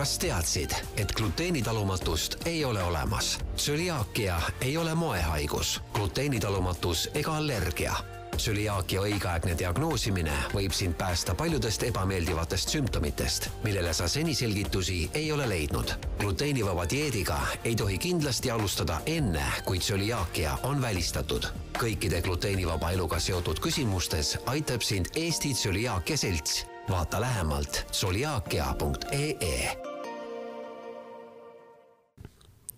kas teadsid, et gluteenitalumatust ei ole olemas? tsüliaakia ei ole moehaigus, gluteenitalumatus ega allergia tsüliaakia õigeaegne diagnoosimine võib sind päästa paljudest ebameeldivatest sümptomitest, millele sa seni selgitusi ei ole leidnud. gluteenivaba dieediga ei tohi kindlasti alustada enne, kui tsüliaakia on välistatud. kõikide gluteenivaba eluga seotud küsimustes aitab sind Eesti Tsüliaakia Selts. vaata lähemalt tsüliaakia.ee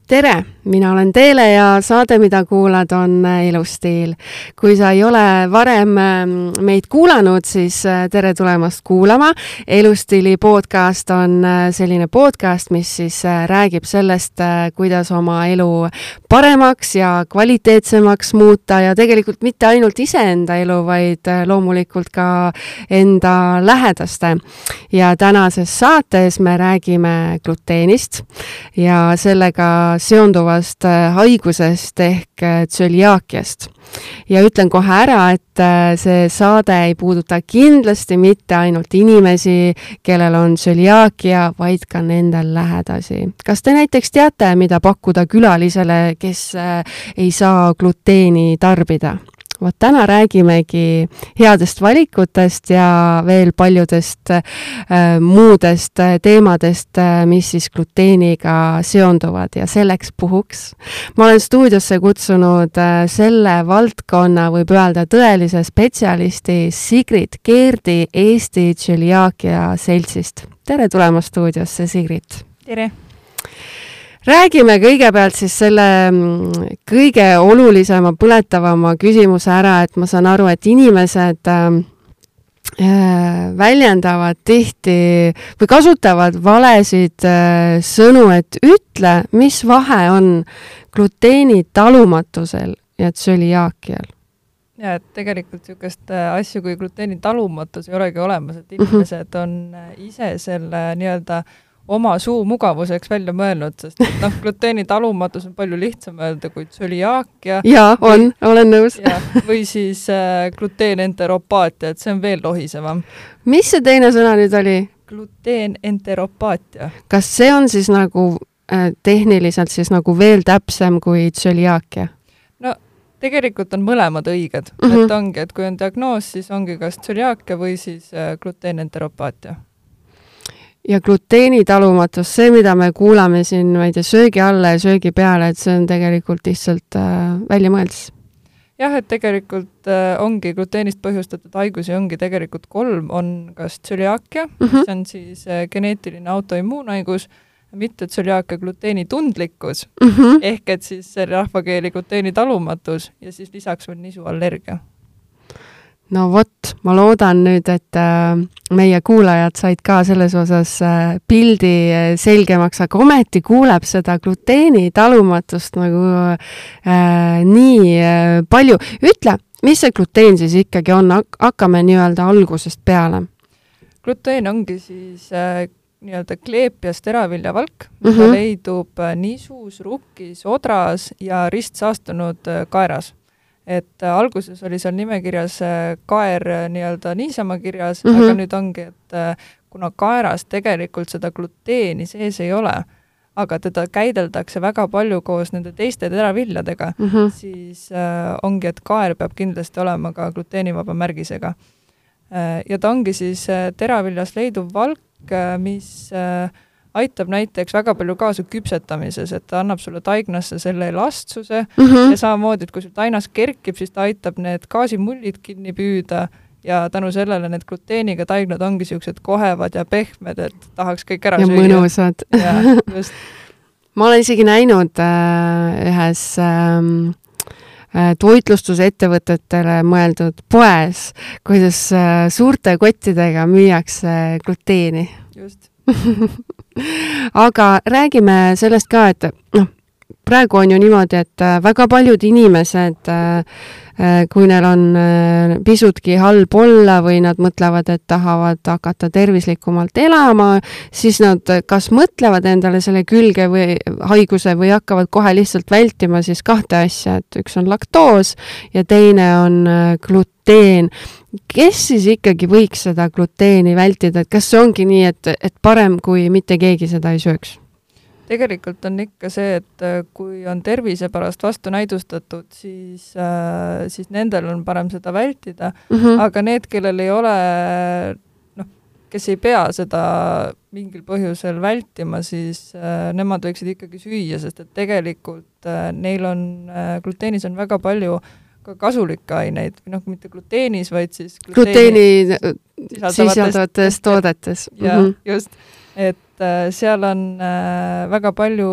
tere, mina olen Teele ja saade, mida kuulad, on äh, Elustiil. kui sa ei ole varem ähm, meid kuulanud, siis äh, tere tulemast kuulama. elustiili podcast on äh, selline podcast, mis siis räägib sellest, kuidas oma elu paremaks ja kvaliteetsemaks muuta ja tegelikult mitte ainult iseenda elu, vaid loomulikult ka enda lähedaste. ja tänases saates me räägime gluteenist ja sellega seonduvast äh, haigusest ehk äh, tsöliaakiast. ja ütlen kohe ära, et äh, see saade ei puuduta kindlasti mitte ainult inimesi, kellel on tsöliaakia, vaid ka nende lähedasi. kas te näiteks teate, mida pakkuda külalisele, kes ei saa gluteeni tarbida? Vot täna räägimegi headest valikutest ja veel paljudest äh, muudest äh, teemadest äh,, mis siis gluteeniga seonduvad ja selleks puhuks ma olen stuudiosse kutsunud äh, selle valdkonna, võib öelda, tõelise spetsialisti Sigrid Keerdi Eesti Tšeliaakia Seltsist. tere tulemast stuudiosse, Sigrid! tere! Räägime kõigepealt siis selle mm, kõige olulisema, põletavama küsimuse ära, et ma saan aru, et inimesed ähm, äh, väljendavad tihti või kasutavad valesid äh, sõnu, et ütle, mis vahe on gluteeni talumatusel ja tsöliaakial ja et tegelikult niisugust äh, asju kui gluteeni talumatus ei olegi olemas, et mhm. inimesed on ise selle nii-öelda äh, oma suu mugavuseks välja mõelnud, sest noh, gluteeni talumatus on palju lihtsam öelda kui tsöliaakia. jaa, on, olen nõus. või siis äh, gluteenenteropaatia, et see on veel lohisevam. mis see teine sõna nüüd oli? gluteenenteropaatia. kas see on siis nagu äh, tehniliselt siis nagu veel täpsem kui tsöliaakia? no tegelikult on mõlemad õiged mm, -hmm. et ongi, et kui on diagnoos, siis ongi kas tsöliaakia või siis äh, gluteenenteropaatia ja gluteeni talumatus, see, mida me kuulame siin, ma ei tea, söögi alla ja söögi peale, et see on tegelikult lihtsalt äh, väljamõeldis. jah, et tegelikult äh, ongi gluteenist põhjustatud haigusi ongi tegelikult kolm, on kas tsüliaakia mm, -hmm. mis on siis äh, geneetiline autoimmuunhaigus, mitte tsüliaakia gluteenitundlikkus mm, -hmm. ehk et siis rahvakeeli gluteeni talumatus ja siis lisaks veel nisuallergia no vot, ma loodan nüüd, et äh, meie kuulajad said ka selles osas äh, pildi äh, selgemaks, aga ometi kuuleb seda gluteeni talumatust nagu äh, nii äh, palju. ütle, mis see gluteen siis ikkagi on, hakkame nii-öelda algusest peale. gluteen ongi siis äh, nii-öelda kleepjas teraviljavalk, mida mm -hmm. leidub nisus, rukkis, odras ja ristsaastunud kaeras et äh, alguses oli seal nimekirjas äh, kaer äh, nii-öelda niisama kirjas mm, -hmm. aga nüüd ongi, et kuna kaeras tegelikult seda gluteeni sees ei ole, aga teda käideldakse väga palju koos nende teiste teraviljadega mm, -hmm. siis äh, ongi, et kaer peab kindlasti olema ka gluteenivaba märgisega äh,. ja ta ongi siis äh, teraviljas leiduv valk äh,, mis äh, aitab näiteks väga palju kaasa küpsetamises, et ta annab sulle taignasse selle elastsuse mm -hmm. ja samamoodi, et kui sul tainas kerkib, siis ta aitab need gaasimullid kinni püüda ja tänu sellele need gluteeniga taignad ongi niisugused kohevad ja pehmed, et tahaks kõik ära ja süüa. mõnusad. just ma olen isegi näinud äh, ühes ähm, äh, toitlustusettevõtetele mõeldud poes, kuidas äh, suurte kottidega müüakse gluteeni. just aga räägime sellest ka, et noh, praegu on ju niimoodi, et äh, väga paljud inimesed, äh, äh, kui neil on pisutki halb olla või nad mõtlevad, et tahavad hakata tervislikumalt elama, siis nad kas mõtlevad endale selle külge või haiguse või hakkavad kohe lihtsalt vältima siis kahte asja, et üks on laktoos ja teine on gluteen kes siis ikkagi võiks seda gluteeni vältida, et kas see ongi nii, et, et parem, kui mitte keegi seda ei sööks? tegelikult on ikka see, et äh, kui on tervise pärast vastunäidustatud, siis, äh, siis nendel on parem seda vältida mm, -hmm. aga need, kellel ei ole noh, kes ei pea seda mingil põhjusel vältima, siis äh, nemad võiksid ikkagi süüa, sest et tegelikult neil on, gluteenis on väga palju ka kasulikke aineid, noh, mitte gluteenis, vaid siis gluteeni, gluteeni sisaldavates toodetes. jah mm -hmm., just. et Äh, seal on äh, väga palju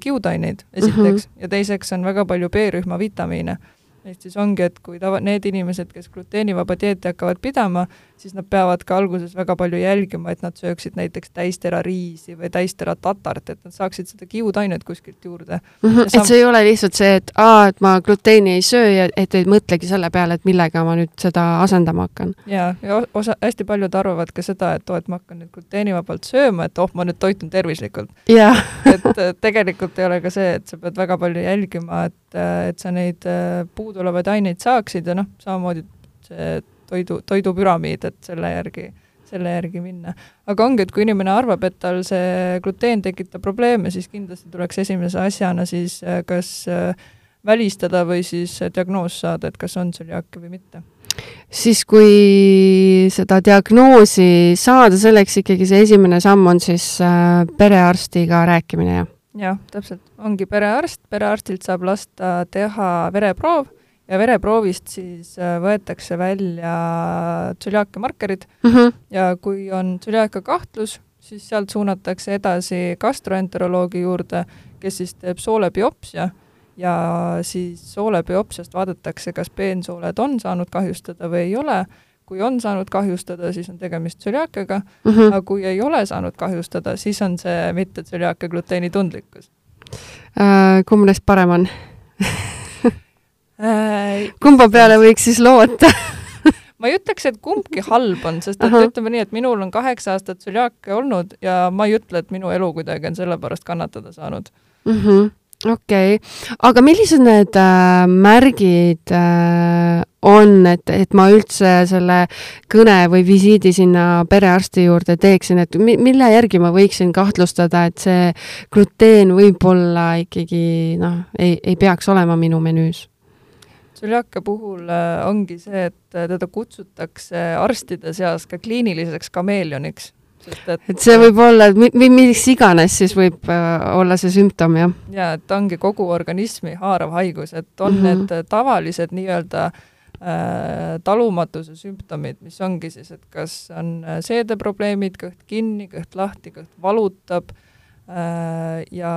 kiudaineid, esiteks mm, -hmm. ja teiseks on väga palju B-rühma vitamiine ehk siis ongi, et kui tava, need inimesed, kes gluteenivaba dieeti hakkavad pidama, siis nad peavad ka alguses väga palju jälgima, et nad sööksid näiteks täistera riisi või täistera tatart, et nad saaksid seda kiudainet kuskilt juurde mm. -hmm, et see ei ole lihtsalt see, et aa, et ma gluteeni ei söö ja et ei mõtlegi selle peale, et millega ma nüüd seda asendama hakkan. jaa, ja osa, hästi paljud arvavad ka seda, et oo, et ma hakkan nüüd gluteenivabalt sööma, et oh, ma nüüd toitun tervislikult yeah. et tegelikult ei ole ka see, et sa pead väga palju jälgima, et, et sa neid puuduolevaid aineid saaksid ja noh, samamoodi see toidu, toidupüramiid, et selle järgi, selle järgi minna. aga ongi, et kui inimene arvab, et tal see gluteen tekitab probleeme, siis kindlasti tuleks esimese asjana siis äh, kas äh, välistada või siis diagnoos saada, et kas on tsüliaakia või mitte siis kui seda diagnoosi saada, selleks ikkagi see esimene samm on siis äh, perearstiga rääkimine, jah? jah, täpselt, ongi perearst, perearstilt saab lasta teha vereproov ja vereproovist siis äh, võetakse välja tsüliaakia markerid mm -hmm. ja kui on tsüliaakia kahtlus, siis sealt suunatakse edasi gastroenteroloogi juurde, kes siis teeb soolebiopsia ja siis soolebiopsiast vaadatakse, kas peensooled on saanud kahjustada või ei ole. kui on saanud kahjustada, siis on tegemist tsüliaakiaga mm, -hmm. aga kui ei ole saanud kahjustada, siis on see mitte tsüliaakia gluteenitundlikkus äh,. kumb neist parem on kumba peale võiks siis loota ma ei ütleks, et kumbki halb on, sest et Aha. ütleme nii, et minul on kaheksa aastat tsüliaakia olnud ja ma ei ütle, et minu elu kuidagi on selle pärast kannatada saanud mm. -hmm okei okay., aga millised need äh, märgid äh, on, et, et ma üldse selle kõne või visiidi sinna perearsti juurde teeksin, et mi, mille järgi ma võiksin kahtlustada, et see gluteen võib-olla ikkagi noh, ei, ei peaks olema minu menüüs? Tsüliaakia puhul äh, ongi see, et äh, teda kutsutakse arstide seas ka kliiniliseks kameeleoniks, sest et et see võib olla, või mis iganes siis võib äh, olla see sümptom, jah? jaa, et ongi kogu organismi haarav haigus, et on mm -hmm. need tavalised nii-öelda talumatuse sümptomid, mis ongi siis, et kas on seedeprobleemid, kõht kinni, kõht lahti, kõht valutab Äh, ja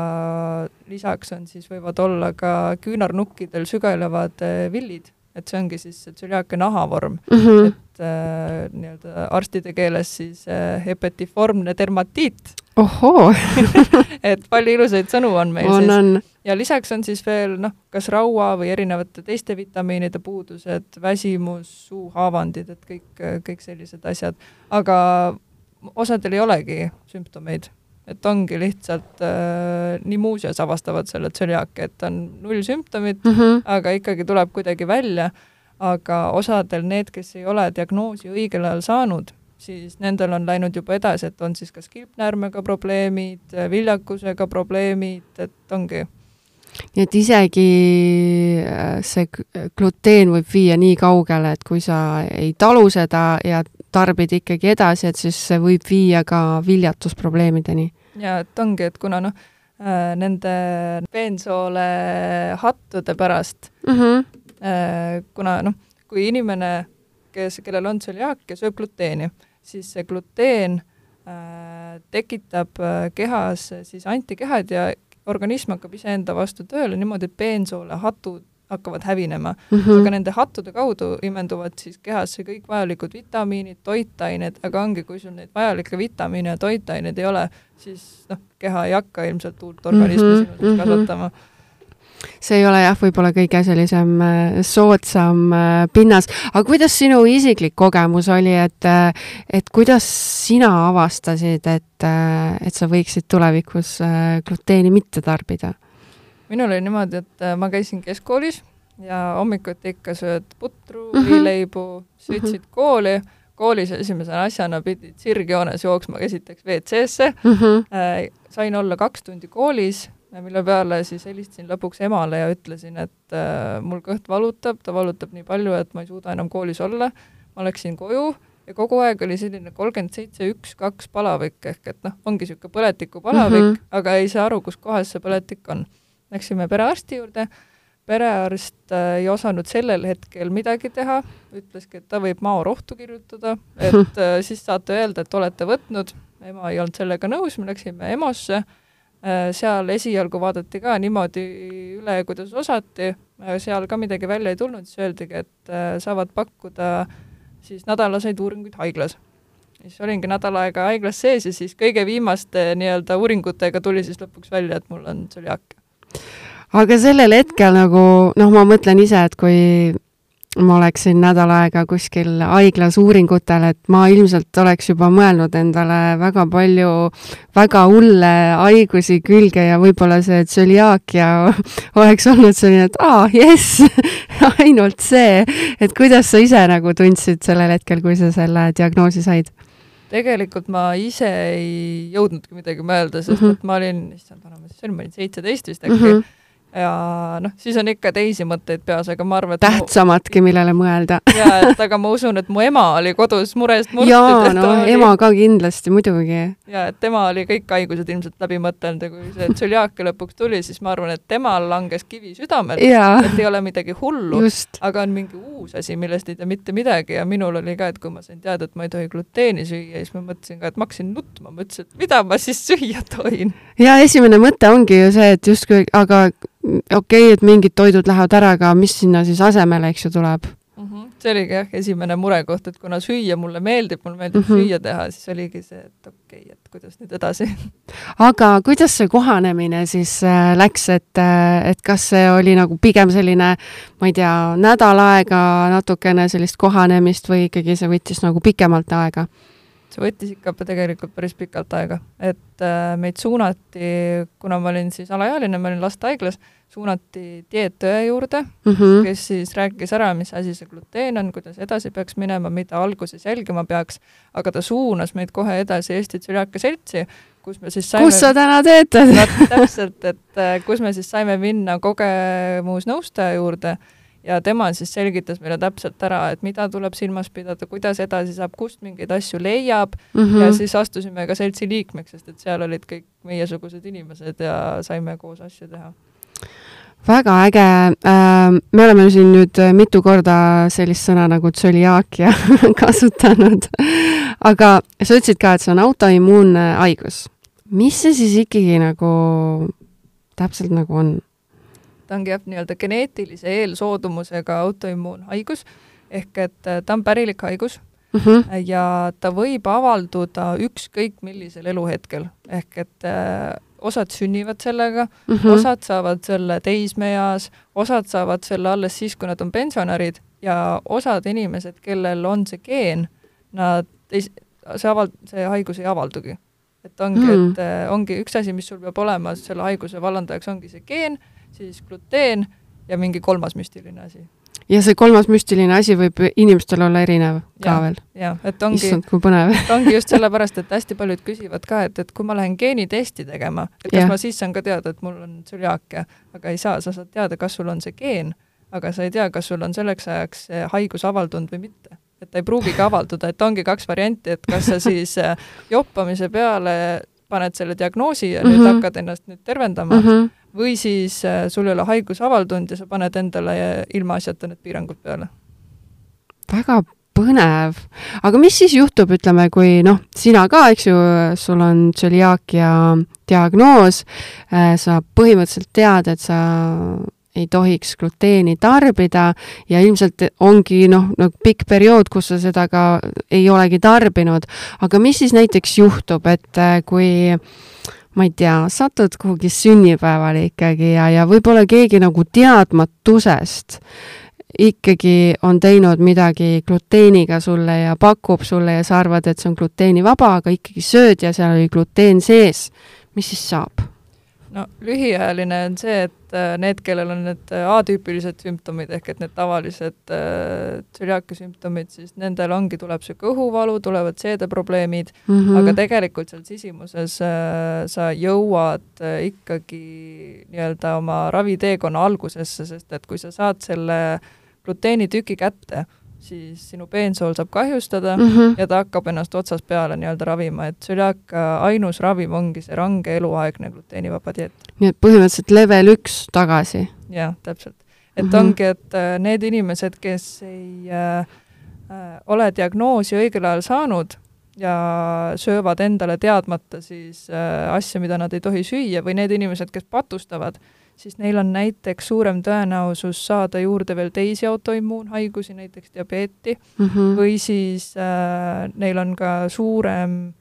lisaks on siis, võivad olla ka küünarnukkidel sügelevad äh, villid, et see ongi siis tsüliaakia nahavorm mm, -hmm. et äh, nii-öelda arstide keeles siis äh, hepatiformne dermatiit. ohoo et palju ilusaid sõnu on meil on, siis. ja lisaks on siis veel noh, kas raua või erinevate teiste vitamiinide puudused, väsimus, suuhaavandid, et kõik, kõik sellised asjad, aga osadel ei olegi sümptomeid et ongi lihtsalt äh, nii muuseas avastavad selle tsüliaaki, et on null sümptomit mm, -hmm. aga ikkagi tuleb kuidagi välja, aga osadel need, kes ei ole diagnoosi õigel ajal saanud, siis nendel on läinud juba edasi, et on siis kas kilpnäärmega probleemid, viljakusega probleemid, et ongi. Nii et isegi äh, see gluteen võib viia nii kaugele, et kui sa ei talu seda ja tarbid ikkagi edasi, et siis see võib viia ka viljatusprobleemideni ja et ongi, et kuna noh, äh, nende peensoole hattude pärast mm, -hmm. kuna noh, kui inimene, kes, kellel on tsüliaak ja sööb gluteeni, siis see gluteen äh, tekitab kehas siis antikehad ja organism hakkab iseenda vastu tööle niimoodi, et peensoole hatud hakkavad hävinema mm. -hmm. aga nende hattude kaudu imenduvad siis kehasse kõik vajalikud vitamiinid, toitained, aga ongi, kui sul neid vajalikke vitamiine ja toitaineid ei ole, siis noh, keha ei hakka ilmselt uut organismi mm -hmm. sinna kasvatama see ei ole jah, võib-olla kõige sellisem äh, soodsam äh, pinnas, aga kuidas sinu isiklik kogemus oli, et, äh, et kuidas sina avastasid, et, et sa võiksid tulevikus gluteeni mitte tarbida? Minul oli niimoodi, et äh, ma käisin keskkoolis ja hommikuti ikka sööd putru Mhm. võileibu, sõitsid kooli, koolis esimese asjana pidid sirgjoones jooksma esiteks WC-sse Mhm. äh, sain olla kaks tundi koolis, mille peale siis helistasin lõpuks emale ja ütlesin, et äh, mul kõht valutab, ta valutab nii palju, et ma ei suuda enam koolis olla. ma läksin koju ja kogu aeg oli selline kolmkümmend seitse, üks, kaks palavik ehk et noh, ongi niisugune põletikupalavik mm. -hmm. aga ei saa aru, kus kohas see põletik on. Läksime perearsti juurde, perearst äh, ei osanud sellel hetkel midagi teha, ütleski, et ta võib maorohtu kirjutada, et äh, siis saate öelda, et olete võtnud, ema ei olnud sellega nõus, me läksime EMO-sse, seal esialgu vaadati ka niimoodi üle, kuidas osati, seal ka midagi välja ei tulnud, siis öeldigi, et äh, saavad pakkuda siis nädalaseid uuringuid haiglas. siis olingi nädal aega haiglas sees ja siis kõige viimaste nii-öelda uuringutega tuli siis lõpuks välja, et mul on tsüliaakia. Aga sellel hetkel nagu noh, ma mõtlen ise, et kui ma oleksin nädal aega kuskil haiglas uuringutel, et ma ilmselt oleks juba mõelnud endale väga palju väga hulle haigusi külge ja võib-olla see tsüliaakia oleks olnud selline, et aa, jess, ainult see. et kuidas sa ise nagu tundsid sellel hetkel, kui sa selle diagnoosi said? Tegelikult ma ise ei jõudnudki midagi mõelda, sest Mhm. et ma olin, issand, vana ma siis olin, ma olin seitseteist vist äkki mm. -hmm. Ja noh, siis on ikka teisi mõtteid peas, aga ma arvan, et tähtsamatki, millele mõelda. jaa, et aga ma usun, et mu ema oli kodus murest murtud. jaa, no oli, ema ka kindlasti, muidugi. ja et tema oli kõik haigused ilmselt läbi mõtelnud ja kui see tsüliaakia lõpuks tuli, siis ma arvan, et temal langes kivi südamelt, jaa, et ei ole midagi hullu, aga on mingi uus asi, millest ei tea mitte midagi ja minul oli ka, et kui ma sain teada, et ma ei tohi gluteeni süüa, siis ma mõtlesin ka, et ma hakkasin nutma, ma ütlesin, et mida ma siis süüa tohin. ja esimene mõte ongi ju see, et justkui, aga okei okay,, et mingid toidud lähevad ära, aga mis sinna siis asemele, eks ju, tuleb? mm. -hmm. see oligi jah, esimene murekoht, et kuna süüa mulle meeldib, mulle meeldib mm. -hmm. süüa teha, siis oligi see, et okei okay,, et kuidas nüüd edasi aga kuidas see kohanemine siis äh, läks, et, et kas see oli nagu pigem selline, ma ei tea, nädal aega natukene sellist kohanemist või ikkagi see võttis nagu pikemalt aega? See võttis ikka tegelikult päris pikalt aega, et äh, meid suunati, kuna ma olin siis alaealine, ma olin lastehaiglas, suunati dieetõe juurde Mm mm., -hmm. kes siis rääkis ära, mis asi see gluteen on, kuidas edasi peaks minema, mida alguses jälgima peaks, aga ta suunas meid kohe edasi Eesti Tsüliaakia Seltsi, kus me siis saime kus sa täna töötad? no täpselt, et äh, kus me siis saime minna kogemusnõustaja juurde ja tema siis selgitas meile täpselt ära, et mida tuleb silmas pidada, kuidas edasi saab, kust mingeid asju leiab mm -hmm. ja siis astusime ka seltsi liikmeks, sest et seal olid kõik meiesugused inimesed ja saime koos asju teha. väga äge. me oleme siin nüüd mitu korda sellist sõna nagu tsöliaakia kasutanud. aga sa ütlesid ka, et see on autoimmuunhaigus. mis see siis ikkagi nagu täpselt nagu on? Ta ongi jah, nii-öelda geneetilise eelsoodumusega autoimmuunhaigus, ehk et äh, ta on pärilik haigus Mm -hmm. ja ta võib avalduda ükskõik millisel eluhetkel, ehk et äh, osad sünnivad sellega Mm -hmm. osad saavad selle teismeeas, osad saavad selle alles siis, kui nad on pensionärid ja osad inimesed, kellel on see geen, nad ei, see aval-, see haigus ei avaldugi. et ongi mm, Mm. -hmm. et äh, ongi üks asi, mis sul peab olema selle haiguse vallandajaks, ongi see geen, siis gluteen ja mingi kolmas müstiline asi. ja see kolmas müstiline asi võib inimestel olla erinev ka Jah. veel. jah, et ongi, issand, kui põnev. ongi just sellepärast, et hästi paljud küsivad ka, et, et kui ma lähen geenitesti tegema, et kas yeah. ma siis saan ka teada, et mul on tsüliaakia, aga ei saa, sa saad teada, kas sul on see geen, aga sa ei tea, kas sul on selleks ajaks see haigus avaldunud või mitte. et ta ei pruugigi avalduda, et ongi kaks varianti, et kas sa siis äh, joppamise peale paned selle diagnoosi ja mm -hmm. nüüd Mhm. hakkad ennast nüüd tervendama mm. -hmm. Või siis äh, sul ei ole haigus avaldunud ja sa paned endale ilmaasjata need piirangud peale. väga põnev, aga mis siis juhtub, ütleme, kui noh, sina ka, eks ju, sul on tsöliaakia diagnoos, sa põhimõtteliselt tead, et sa ei tohiks gluteeni tarbida ja ilmselt ongi noh, nagu pikk periood, kus sa seda ka ei olegi tarbinud. aga mis siis näiteks juhtub, et äh, kui ma ei tea, satud kuhugi sünnipäevale ikkagi ja, ja võib-olla keegi nagu teadmatusest ikkagi on teinud midagi gluteeniga sulle ja pakub sulle ja sa arvad, et see on gluteenivaba, aga ikkagi sööd ja seal oli gluteen sees. mis siis saab? No lühiajaline on see, et äh, need, kellel on need äh, atüüpilised sümptomid ehk et need tavalised äh, tsüliaakia sümptomid, siis nendel ongi, tuleb niisugune kõhuvalu, tulevad seedeprobleemid mm, -hmm. aga tegelikult seal sisimuses äh, sa jõuad äh, ikkagi nii-öelda oma raviteekonna algusesse, sest et kui sa saad selle gluteenitüki kätte, siis sinu peensool saab kahjustada mm -hmm. ja ta hakkab ennast otsast peale nii-öelda ravima, et tsüliaaka ainus ravim ongi see range eluaegne gluteenivaba dieet. nii et põhimõtteliselt level üks tagasi? jah, täpselt. et mm -hmm. ongi, et äh, need inimesed, kes ei äh, äh, ole diagnoosi õigel ajal saanud ja söövad endale teadmata siis äh, asja, mida nad ei tohi süüa, või need inimesed, kes patustavad, siis neil on näiteks suurem tõenäosus saada juurde veel teisi autoimmuunhaigusi, näiteks diabeeti mm, -hmm. või siis äh, neil on ka suurem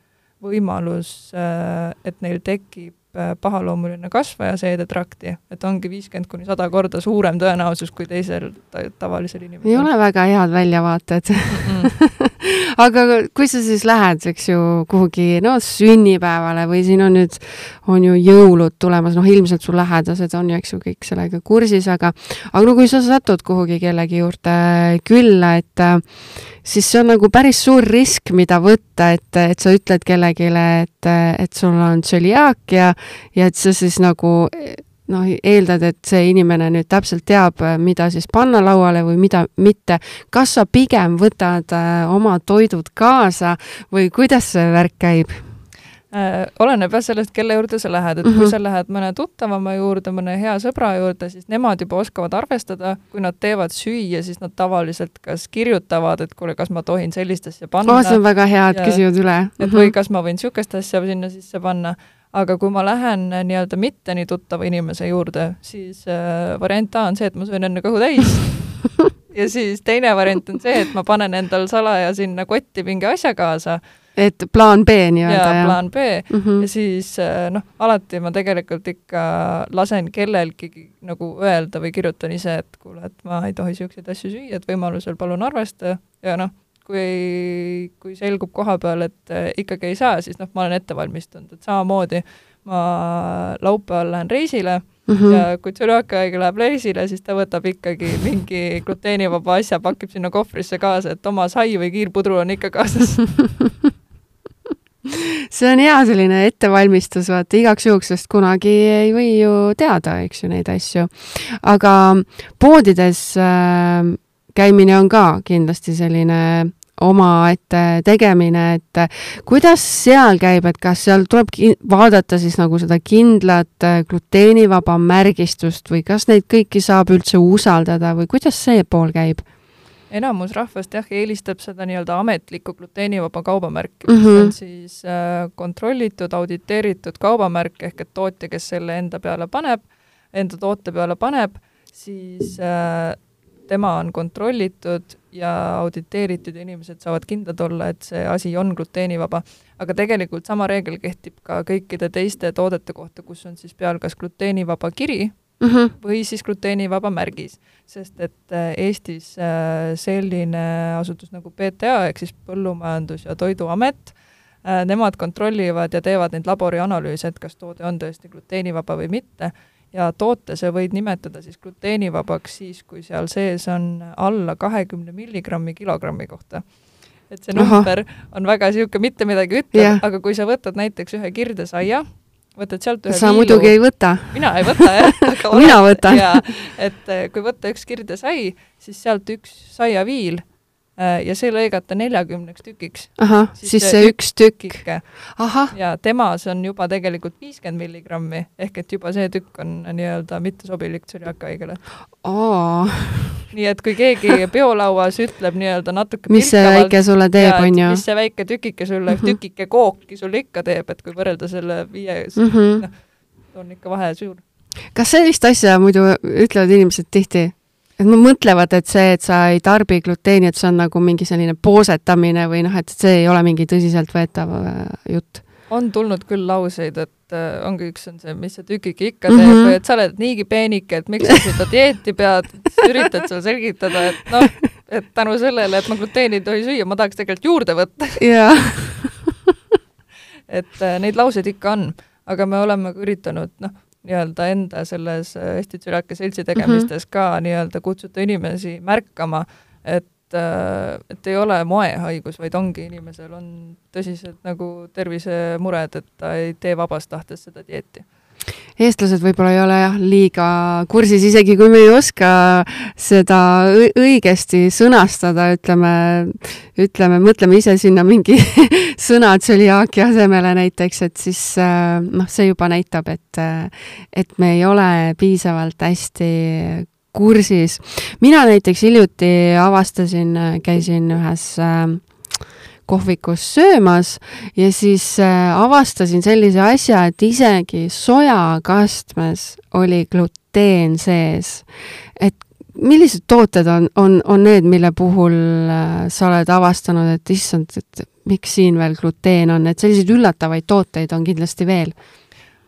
võimalus äh,, et neil tekib pahaloomuline kasvaja seedetrakti, et ongi viiskümmend kuni sada korda suurem tõenäosus kui teisel tavalisel inimesel. ei ole väga head väljavaated mm. -mm. aga kui sa siis lähed, eks ju, kuhugi no sünnipäevale või siin on nüüd, on ju jõulud tulemas, noh, ilmselt su lähedased on ju, eks ju, kõik sellega kursis, aga aga no kui sa satud kuhugi kellegi juurde külla, et siis see on nagu päris suur risk, mida võtta, et, et sa ütled kellelegi, et, et sul on tsöliaakia ja et sa siis nagu noh, eeldad, et see inimene nüüd täpselt teab, mida siis panna lauale või mida mitte. kas sa pigem võtad oma toidud kaasa või kuidas see värk käib? Äh,? oleneb jah sellest, kelle juurde sa lähed, et mm -hmm. kui mhm. sa lähed mõne tuttavama juurde, mõne hea sõbra juurde, siis nemad juba oskavad arvestada, kui nad teevad süüa, siis nad tavaliselt kas kirjutavad, et kuule, kas ma tohin sellist asja panna oh,. see on väga hea, et küsivad üle. et mm -hmm. või kas ma võin niisugust asja sinna sisse panna aga kui ma lähen nii-öelda mitte nii tuttava inimese juurde, siis äh, variant A on see, et ma söön enne kõhu täis ja siis teine variant on see, et ma panen endal salaja sinna kotti mingi asja kaasa et plaan B nii-öelda, jah? plaan B mm -hmm. ja siis äh, noh, alati ma tegelikult ikka lasen kellelgi nagu öelda või kirjutan ise, et kuule, et ma ei tohi niisuguseid asju süüa, et võimalusel palun arvesta ja noh, kui, kui selgub koha peal, et äh, ikkagi ei saa, siis noh, ma olen ette valmistunud, et samamoodi ma laupäeval lähen reisile mm -hmm. ja kui tsüriaakahaige läheb reisile, siis ta võtab ikkagi mingi gluteenivaba asja, pakib sinna kohvrisse kaasa, et oma sai või kiirpudru on ikka kaasas see on hea selline ettevalmistus, vaata igaks juhuks, sest kunagi ei või ju teada, eks ju, neid asju. aga poodides äh, käimine on ka kindlasti selline omaette tegemine, et kuidas seal käib, et kas seal tuleb vaadata siis nagu seda kindlat äh, gluteenivaba märgistust või kas neid kõiki saab üldse usaldada või kuidas see pool käib? Enamus rahvast jah, eelistab seda nii-öelda ametlikku gluteenivaba kaubamärki, mis mm -hmm. on siis äh, kontrollitud, auditeeritud kaubamärk, ehk et tootja, kes selle enda peale paneb, enda toote peale paneb, siis äh, tema on kontrollitud ja auditeeritud ja inimesed saavad kindlad olla, et see asi on gluteenivaba. aga tegelikult sama reegel kehtib ka kõikide teiste toodete kohta, kus on siis peal kas gluteenivaba kiri mm -hmm. või siis gluteenivaba märgis. sest et äh, Eestis äh, selline asutus nagu PTA ehk siis Põllumajandus- ja Toiduamet, äh, nemad kontrollivad ja teevad neid laborianalüüse, et kas toode on tõesti gluteenivaba või mitte ja toote sa võid nimetada siis gluteenivabaks siis, kui seal sees on alla kahekümne milligrammi kilogrammi kohta. et see number Aha. on väga niisugune mitte midagi ütlev aga kui sa võtad näiteks ühe kirdesaia, võtad sealt ühe sa viilu. muidugi ei võta. mina ei võta jah mina võtan. et eh, kui võtta üks kirdesai, siis sealt üks saiaviil ja see lõigata neljakümneks tükiks. ahah, siis see üks tükk. ja temas on juba tegelikult viiskümmend milligrammi, ehk et juba see tükk on nii-öelda mittesobilik tsüliakahaigele. nii et kui keegi peolauas ütleb nii-öelda natuke mis see väike sulle teeb, on ju? mis see väike tükike sulle mm, -hmm. tükike kooki sulle ikka teeb, et kui võrrelda selle viie mm, -hmm. noh, on ikka vahe suur. kas sellist asja muidu ütlevad inimesed tihti? Et nad mõtlevad, et see, et sa ei tarbi gluteeni, et see on nagu mingi selline poosetamine või noh, et see ei ole mingi tõsiseltvõetav äh, jutt. on tulnud küll lauseid, et äh, ongi üks on see, mis see tükike ikka teeb mm -hmm. või et sa oled niigi peenike, et miks sa seda dieeti pead, üritad seal selgitada, et noh, et tänu sellele, et ma gluteeni ei tohi süüa, ma tahaks tegelikult juurde võtta. jaa et äh, neid lauseid ikka on, aga me oleme üritanud, noh nii-öelda enda selles Eesti Tsüliaakia Seltsi tegemistes mm -hmm. ka nii-öelda kutsuda inimesi märkama, et et ei ole moehaigus, vaid ongi inimesel on tõsised nagu tervisemured, et ta ei tee vabast tahtest seda dieeti eestlased võib-olla ei ole jah, liiga kursis, isegi kui me ei oska seda õigesti sõnastada, ütleme, ütleme, mõtleme ise sinna mingi sõna tsüliaaki asemele näiteks, et siis äh, noh, see juba näitab, et, et me ei ole piisavalt hästi kursis. mina näiteks hiljuti avastasin, käisin ühes äh, kohvikus söömas ja siis äh, avastasin sellise asja, et isegi sojakastmes oli gluteen sees. et millised tooted on, on, on need, mille puhul äh, sa oled avastanud, et issand, et miks siin veel gluteen on, et selliseid üllatavaid tooteid on kindlasti veel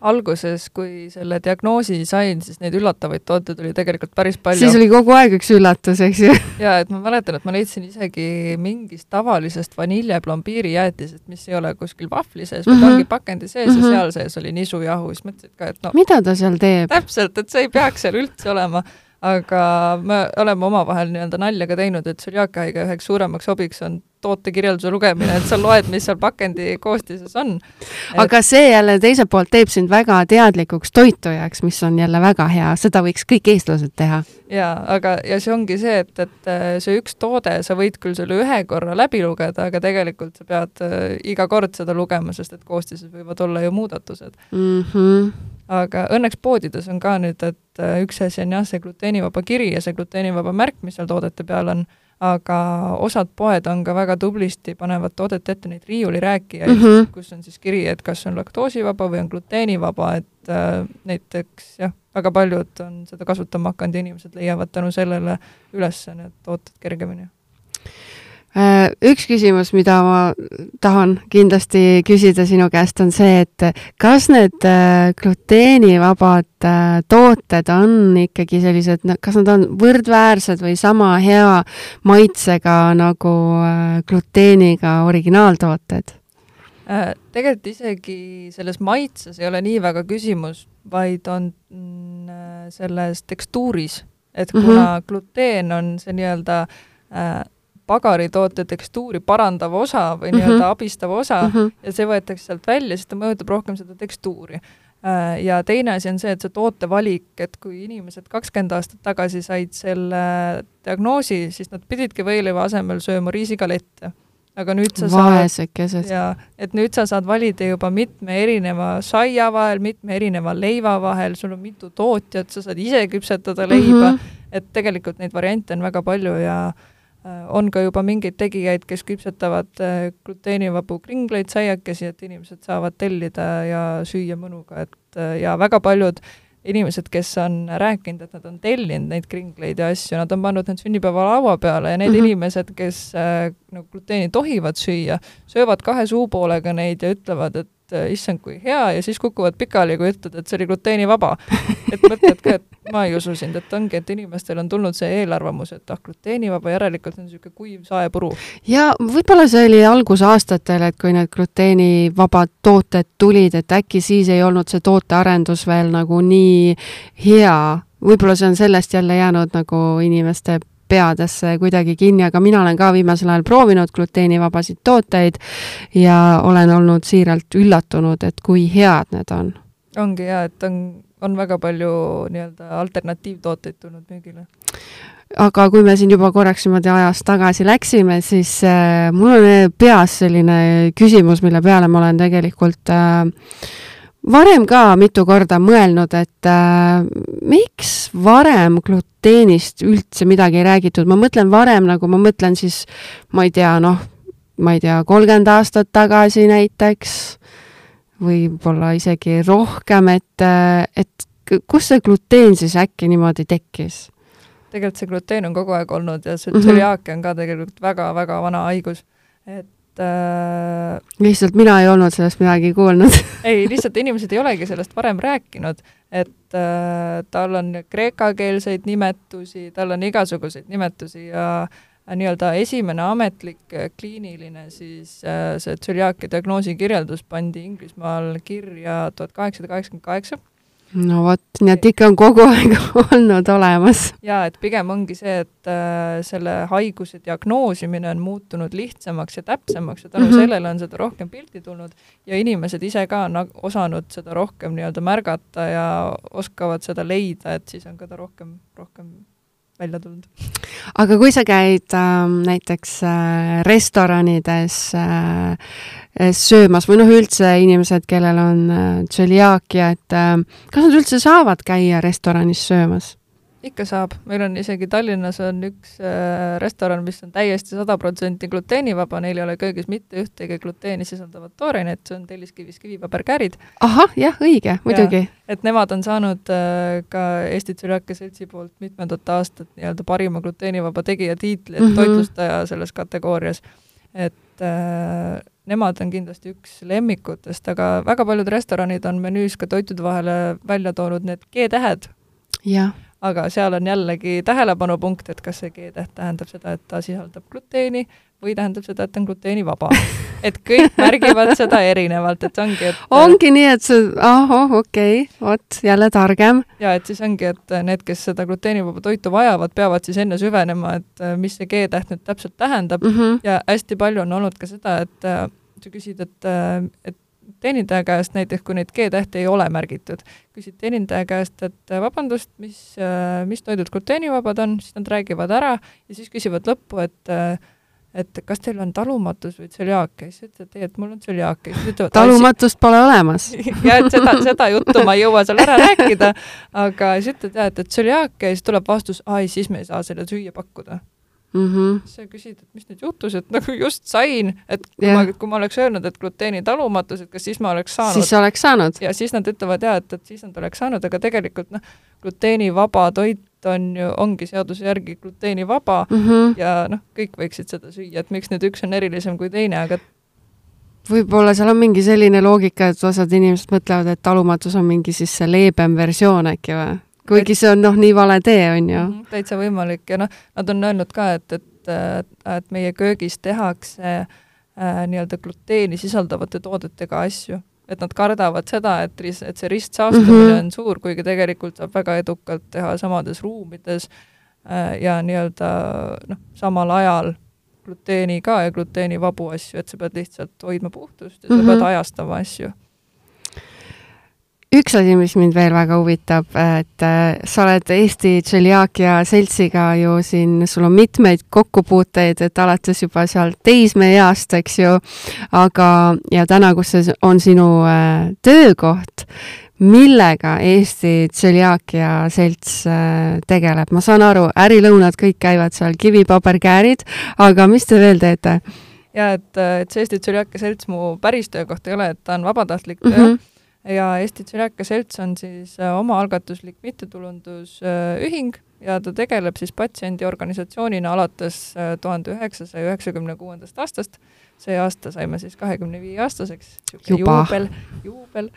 alguses, kui selle diagnoosi sain, siis neid üllatavaid tooteid oli tegelikult päris palju. siis oli kogu aeg üks üllatus, eks ju? jaa, et ma mäletan, et ma leidsin isegi mingist tavalisest vaniljeplombiiri jäätisest, mis ei ole kuskil vahvli sees mm, -hmm. vaid ongi pakendi sees mm -hmm. ja mhm. seal sees oli nisujahu, siis mõtlesin ka, et no mida ta seal teeb? täpselt, et see ei peaks seal üldse olema aga me oleme omavahel nii-öelda nalja ka teinud, et tsüliaakiahaige üheks suuremaks hobiks on tootekirjelduse lugemine, et sa loed, mis seal pakendi koostises on et.... aga see jälle teiselt poolt teeb sind väga teadlikuks toitujaks, mis on jälle väga hea, seda võiks kõik eestlased teha. jaa, aga, ja see ongi see, et, et äh, see üks toode, sa võid küll selle ühe korra läbi lugeda, aga tegelikult sa pead äh, iga kord seda lugema, sest et koostises võivad olla ju muudatused mm. -hmm aga õnneks poodides on ka nüüd, et äh, üks asi on jah, see gluteenivaba kiri ja see gluteenivaba märk, mis seal toodete peal on, aga osad poed on ka väga tublisti, panevad toodete ette neid riiulirääkijaid mm, -hmm. kus on siis kiri, et kas on laktoosivaba või on gluteenivaba, et äh, näiteks jah, väga paljud on seda kasutama hakanud ja inimesed leiavad tänu sellele üles need tooted kergemini üks küsimus, mida ma tahan kindlasti küsida sinu käest, on see, et kas need äh, gluteenivabad äh, tooted on ikkagi sellised, kas nad on võrdväärsed või sama hea maitsega nagu gluteeniga originaaltooted? tegelikult isegi selles maitses ei ole nii väga küsimus, vaid on mm, selles tekstuuris, et kuna mm -hmm. gluteen on see nii-öelda pagaritoote tekstuuri parandav osa või mm -hmm. nii-öelda abistav osa mm -hmm. ja see võetakse sealt välja, siis ta mõjutab rohkem seda tekstuuri. Äh, ja teine asi on see, et see tootevalik, et kui inimesed kakskümmend aastat tagasi said selle diagnoosi, siis nad pididki võileiva asemel sööma riisikalette. aga nüüd sa Vaesekesed. saad, jaa, et nüüd sa saad valida juba mitme erineva saia vahel, mitme erineva leiva vahel, sul on mitu tootjat, sa saad ise küpsetada leiba mm, -hmm. et tegelikult neid variante on väga palju ja Äh, on ka juba mingeid tegijaid, kes küpsetavad äh, gluteenivabu kringleid, saiakesi, et inimesed saavad tellida ja süüa mõnuga, et äh, ja väga paljud inimesed, kes on rääkinud, et nad on tellinud neid kringleid ja asju, nad on pannud need sünnipäevalaua peale ja need mm -hmm. inimesed, kes äh, no gluteeni tohivad süüa, söövad kahe suupoolega neid ja ütlevad, et et issand, kui hea ja siis kukuvad pikali, kui ütled, et see oli gluteenivaba. et mõtled ka, et ma ei usu sind, et ongi, et inimestel on tulnud see eelarvamus, et ah, gluteenivaba, järelikult on niisugune kuiv saepuru. ja võib-olla see oli algusaastatel, et kui need gluteenivabad tooted tulid, et äkki siis ei olnud see tootearendus veel nagu nii hea, võib-olla see on sellest jälle jäänud nagu inimeste peadesse kuidagi kinni, aga mina olen ka viimasel ajal proovinud gluteenivabasid tooteid ja olen olnud siiralt üllatunud, et kui head need on. ongi jaa, et on, on väga palju nii-öelda alternatiivtooteid tulnud müügile aga kui me siin juba korraks niimoodi ajas tagasi läksime, siis äh, mul on peas selline küsimus, mille peale ma olen tegelikult äh, varem ka mitu korda mõelnud, et äh, miks varem gluteenist üldse midagi ei räägitud, ma mõtlen varem nagu ma mõtlen siis, ma ei tea, noh, ma ei tea, kolmkümmend aastat tagasi näiteks, võib-olla isegi rohkem, et, äh, et kust see gluteen siis äkki niimoodi tekkis? tegelikult see gluteen on kogu aeg olnud ja see tsüliaakia on ka tegelikult väga-väga vana haigus, et äh, lihtsalt mina ei olnud sellest midagi kuulnud. Ei, lihtsalt inimesed ei olegi sellest varem rääkinud, et äh, tal on kreekakeelseid nimetusi, tal on igasuguseid nimetusi ja äh, nii-öelda esimene ametlik äh, kliiniline siis äh, see tsüliaakia diagnoosi kirjeldus pandi Inglismaal kirja tuhat kaheksasada kaheksakümmend kaheksa no vot, nii et ikka on kogu aeg olnud olemas. jaa, et pigem ongi see, et äh, selle haiguse diagnoosimine on muutunud lihtsamaks ja täpsemaks ja tänu mm -hmm. sellele on seda rohkem pilti tulnud ja inimesed ise ka on osanud seda rohkem nii-öelda märgata ja oskavad seda leida, et siis on ka ta rohkem, rohkem välja tulnud. aga kui sa käid äh, näiteks äh, restoranides äh, söömas või noh, üldse inimesed, kellel on äh, tsöliaakia, et äh, kas nad üldse saavad käia restoranis söömas? Ikka saab, meil on isegi Tallinnas on üks äh, restoran, mis on täiesti sada protsenti gluteenivaba, neil ei ole köögis mitte ühtegi gluteeni sisaldavat toorainet, see on telliskivis kivipaberkäärid. ahah, jah, õige, muidugi. et nemad on saanud äh, ka Eesti Tsüliakia Seltsi poolt mitmendat aastat nii-öelda parima gluteenivaba tegija tiitli, et mm -hmm. toitlustaja selles kategoorias. et äh, nemad on kindlasti üks lemmikutest, aga väga paljud restoranid on menüüs ka toitude vahele välja toonud need G-tähed. jah aga seal on jällegi tähelepanupunkt, et kas see G-täht tähendab seda, et ta sisaldab gluteeni või tähendab seda, et ta on gluteenivaba. et kõik märgivad seda erinevalt, et ongi, et ongi nii, et see, ahah, okei okay,, vot, jälle targem. ja et siis ongi, et need, kes seda gluteenivaba toitu vajavad, peavad siis enne süvenema, et mis see G-täht nüüd täpselt tähendab mm -hmm. ja hästi palju on olnud ka seda, et sa küsid, et, et teenindaja käest näiteks, kui neid G-tähti ei ole märgitud, küsid teenindaja käest, et vabandust, mis, mis toidud gluteenivabad on, siis nad räägivad ära ja siis küsivad lõppu, et et kas teil on talumatus või tsöliaakia, siis ütled, ei, et mul on tsöliaakia. talumatust pole olemas. Ja et seda, seda juttu ma ei jõua seal ära rääkida, aga siis ütled jah, et, et tsöliaakia ja siis tuleb vastus, ai, siis me ei saa selle süüa pakkuda mm. -hmm. sa küsid, et mis nüüd juhtus, et nagu just sain, et kui yeah. ma, kui ma oleks öelnud, et gluteeni talumatus, et kas siis ma oleks saanud. siis sa oleks saanud. ja siis nad ütlevad jaa, et, et siis nad oleks saanud, aga tegelikult noh, gluteenivaba toit on ju, ongi seaduse järgi gluteenivaba mm -hmm. ja noh, kõik võiksid seda süüa, et miks nüüd üks on erilisem kui teine, aga võib-olla seal on mingi selline loogika, et osad inimesed mõtlevad, et talumatus on mingi siis see leebem versioon äkki või? Kuigi see on noh, nii vale tee, on ju. -hmm, täitsa võimalik ja noh, nad on öelnud ka, et, et, et meie köögis tehakse äh, nii-öelda gluteeni sisaldavate toodetega asju. et nad kardavad seda, et, et see ristsaastumine mm -hmm. on suur, kuigi tegelikult saab väga edukalt teha samades ruumides äh, ja nii-öelda noh, samal ajal gluteeni ka ja gluteenivabu asju, et sa pead lihtsalt hoidma puhtust ja sa mm -hmm. pead ajastama asju üks asi, mis mind veel väga huvitab, et äh, sa oled Eesti Tšeliaakia seltsiga ju siin, sul on mitmeid kokkupuuteid, et alates juba seal teismeeast, eks ju, aga, ja täna, kus see on sinu äh, töökoht, millega Eesti Tšeliaakia selts äh, tegeleb? ma saan aru, ärilõunad kõik käivad seal, kivipaberkäärid, aga mis te veel teete? ja et, et see Eesti Tšeliaakia selts mu päris töökoht ei ole, et ta on vabatahtlik töö mm. -hmm ja Eesti Tšeleka Selts on siis äh, omaalgatuslik mittetulundusühing ja ta tegeleb siis patsiendiorganisatsioonina alates äh, tuhande üheksasaja üheksakümne kuuendast aastast. see aasta saime siis kahekümne viie aastaseks, niisugune juubel, juubel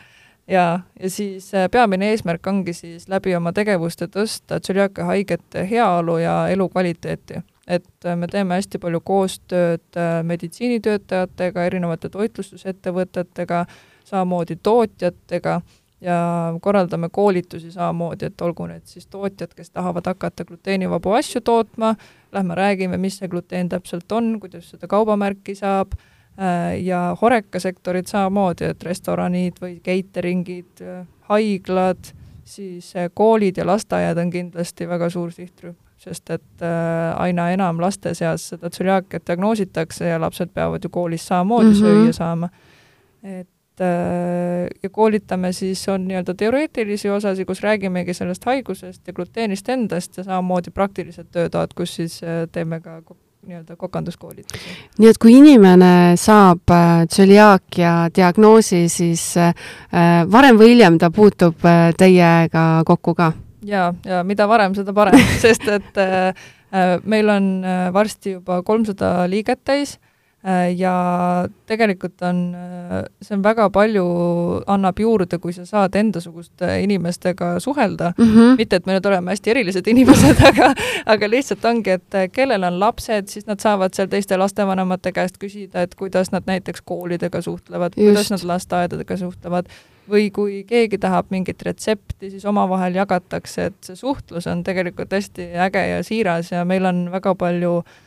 ja, ja siis äh, peamine eesmärk ongi siis läbi oma tegevuste tõsta tsüliaaka haigete heaolu ja elukvaliteeti. et me teeme hästi palju koostööd meditsiinitöötajatega, erinevate toitlustusettevõtetega, samamoodi tootjatega ja korraldame koolitusi samamoodi, et olgu need siis tootjad, kes tahavad hakata gluteenivabu asju tootma, lähme räägime, mis see gluteen täpselt on, kuidas seda kaubamärki saab, äh, ja horekasektorid samamoodi, et restoranid või catering'id, haiglad, siis äh, koolid ja lasteaiad on kindlasti väga suur sihtrühm, sest et äh, aina enam laste seas seda tsüliaakiat diagnoositakse ja lapsed peavad ju koolis samamoodi mm -hmm. süüa saama. et Äh, ja koolitame siis, on nii-öelda teoreetilisi osasid, kus räägimegi sellest haigusest ja gluteenist endast ja samamoodi praktilised töötoad, kus siis äh, teeme ka nii-öelda kokanduskoolitusi. nii et kui inimene saab äh, tsöliaakia diagnoosi, siis varem või hiljem ta puutub teiega kokku ka? jaa, ja mida varem, seda parem sest et meil on varsti juba kolmsada liiget täis ja tegelikult on, äh, see on väga palju, annab juurde, kui sa saad endasuguste inimestega suhelda. Mm, -hmm. mitte et me nüüd oleme hästi erilised inimesed, aga aga lihtsalt ongi, et äh, kellel on lapsed, siis nad saavad seal teiste lastevanemate käest küsida, et kuidas nad näiteks koolidega suhtlevad, kuidas nad lasteaedadega suhtlevad, või kui keegi tahab mingit retsepti, siis omavahel jagatakse, et see suhtlus on tegelikult hästi äge ja siiras ja meil on väga palju äh,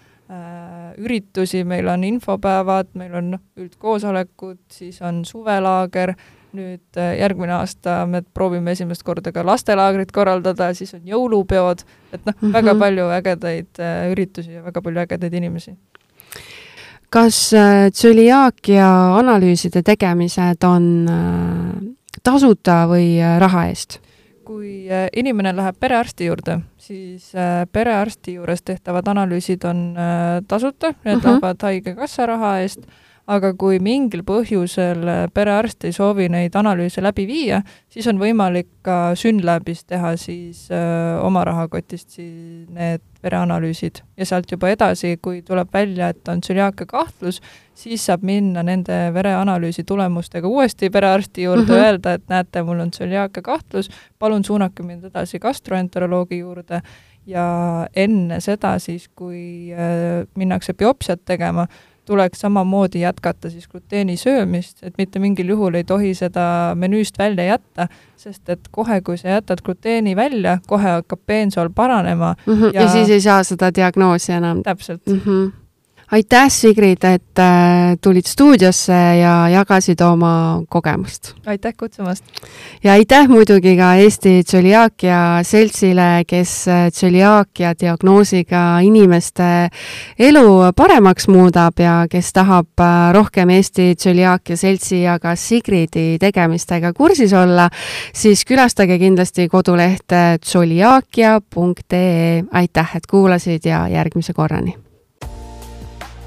üritusi, meil on infopäevad, meil on üldkoosolekud, siis on suvelaager, nüüd äh, järgmine aasta me proovime esimest korda ka lastelaagrit korraldada, siis on jõulupeod, et noh mm, -hmm. väga palju ägedaid äh, üritusi ja väga palju ägedaid inimesi kas äh, tsüliaakia analüüside tegemised on äh, tasuta või äh, raha eest? Kui inimene läheb perearsti juurde, siis perearsti juures tehtavad analüüsid on tasuta, need -huh. lähevad Haigekassa raha eest aga kui mingil põhjusel perearst ei soovi neid analüüse läbi viia, siis on võimalik ka Synlabis teha siis öö, oma rahakotist siis need vereanalüüsid ja sealt juba edasi, kui tuleb välja, et on tsüliaakia kahtlus, siis saab minna nende vereanalüüsi tulemustega uuesti perearsti juurde mm, -hmm. öelda, et näete, mul on tsüliaakia kahtlus, palun suunake mind edasi gastroenteroloogi juurde ja enne seda siis, kui äh, minnakse biopsiat tegema, tuleks samamoodi jätkata siis gluteeni söömist, et mitte mingil juhul ei tohi seda menüüst välja jätta, sest et kohe, kui sa jätad gluteeni välja, kohe hakkab peensool paranema mm. -hmm. Ja... ja siis ei saa seda diagnoosi enam. täpselt mm. -hmm aitäh, Sigrid, et äh, tulid stuudiosse ja jagasid oma kogemust. aitäh kutsumast! ja aitäh muidugi ka Eesti Tsöliaakia Seltsile, kes äh, tsöliaakia diagnoosiga inimeste elu paremaks muudab ja kes tahab äh, rohkem Eesti Tsöliaakia Seltsi ja ka Sigridi tegemistega kursis olla, siis külastage kindlasti kodulehte tsöliaakia.ee. aitäh, et kuulasid ja järgmise korrani!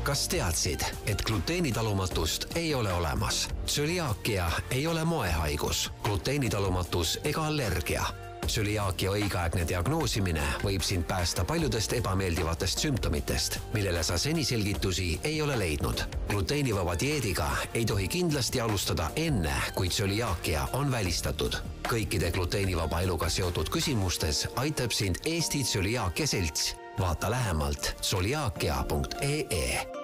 Kas teadsid, et gluteenitalumatust ei ole olemas? tsüliaakia ei ole moehaigus, gluteenitalumatus ega allergia tsüliaakia õigeaegne diagnoosimine võib sind päästa paljudest ebameeldivatest sümptomitest, millele sa seni selgitusi ei ole leidnud. gluteenivaba dieediga ei tohi kindlasti alustada enne, kui tsüliaakia on välistatud. kõikide gluteenivaba eluga seotud küsimustes aitab sind Eesti Tsüliaakia Selts. vaata lähemalt tsüliaakia.ee